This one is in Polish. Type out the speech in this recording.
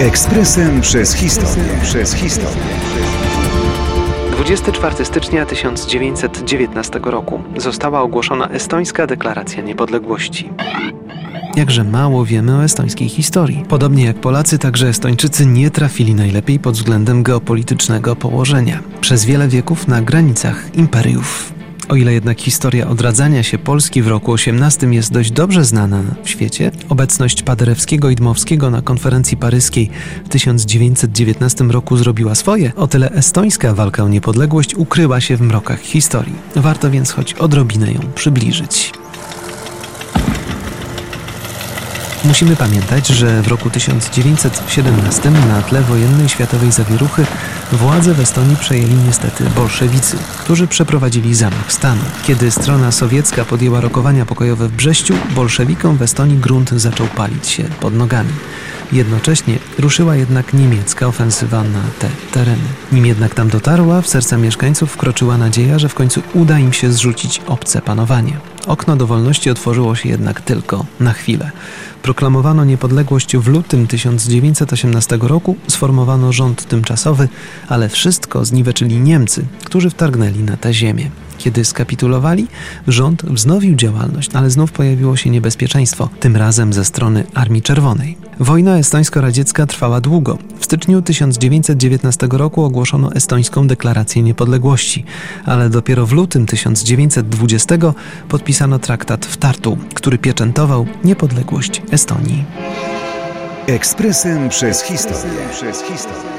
Ekspresem przez historię. Przez historię. 24 stycznia 1919 roku została ogłoszona Estońska Deklaracja Niepodległości. Jakże mało wiemy o estońskiej historii. Podobnie jak Polacy, także Estończycy nie trafili najlepiej pod względem geopolitycznego położenia. Przez wiele wieków na granicach imperiów. O ile jednak historia odradzania się Polski w roku XVIII jest dość dobrze znana w świecie, obecność Paderewskiego i Dmowskiego na konferencji paryskiej w 1919 roku zrobiła swoje, o tyle estońska walka o niepodległość ukryła się w mrokach historii. Warto więc choć odrobinę ją przybliżyć. Musimy pamiętać, że w roku 1917 na tle wojennej światowej zawieruchy władze w Estonii przejęli niestety bolszewicy, którzy przeprowadzili zamach stanu. Kiedy strona sowiecka podjęła rokowania pokojowe w Brześciu, bolszewikom w Estonii grunt zaczął palić się pod nogami. Jednocześnie ruszyła jednak niemiecka ofensywa na te tereny. Nim jednak tam dotarła, w serca mieszkańców wkroczyła nadzieja, że w końcu uda im się zrzucić obce panowanie. Okno do wolności otworzyło się jednak tylko na chwilę. Proklamowano niepodległość w lutym 1918 roku, sformowano rząd tymczasowy, ale wszystko zniweczyli Niemcy, którzy wtargnęli na tę ziemię. Kiedy skapitulowali, rząd wznowił działalność, ale znów pojawiło się niebezpieczeństwo, tym razem ze strony Armii Czerwonej. Wojna estońsko-radziecka trwała długo. W styczniu 1919 roku ogłoszono Estońską Deklarację Niepodległości, ale dopiero w lutym 1920 podpisano traktat w Tartu, który pieczętował niepodległość Estonii. Ekspresem przez historię. Przez historię.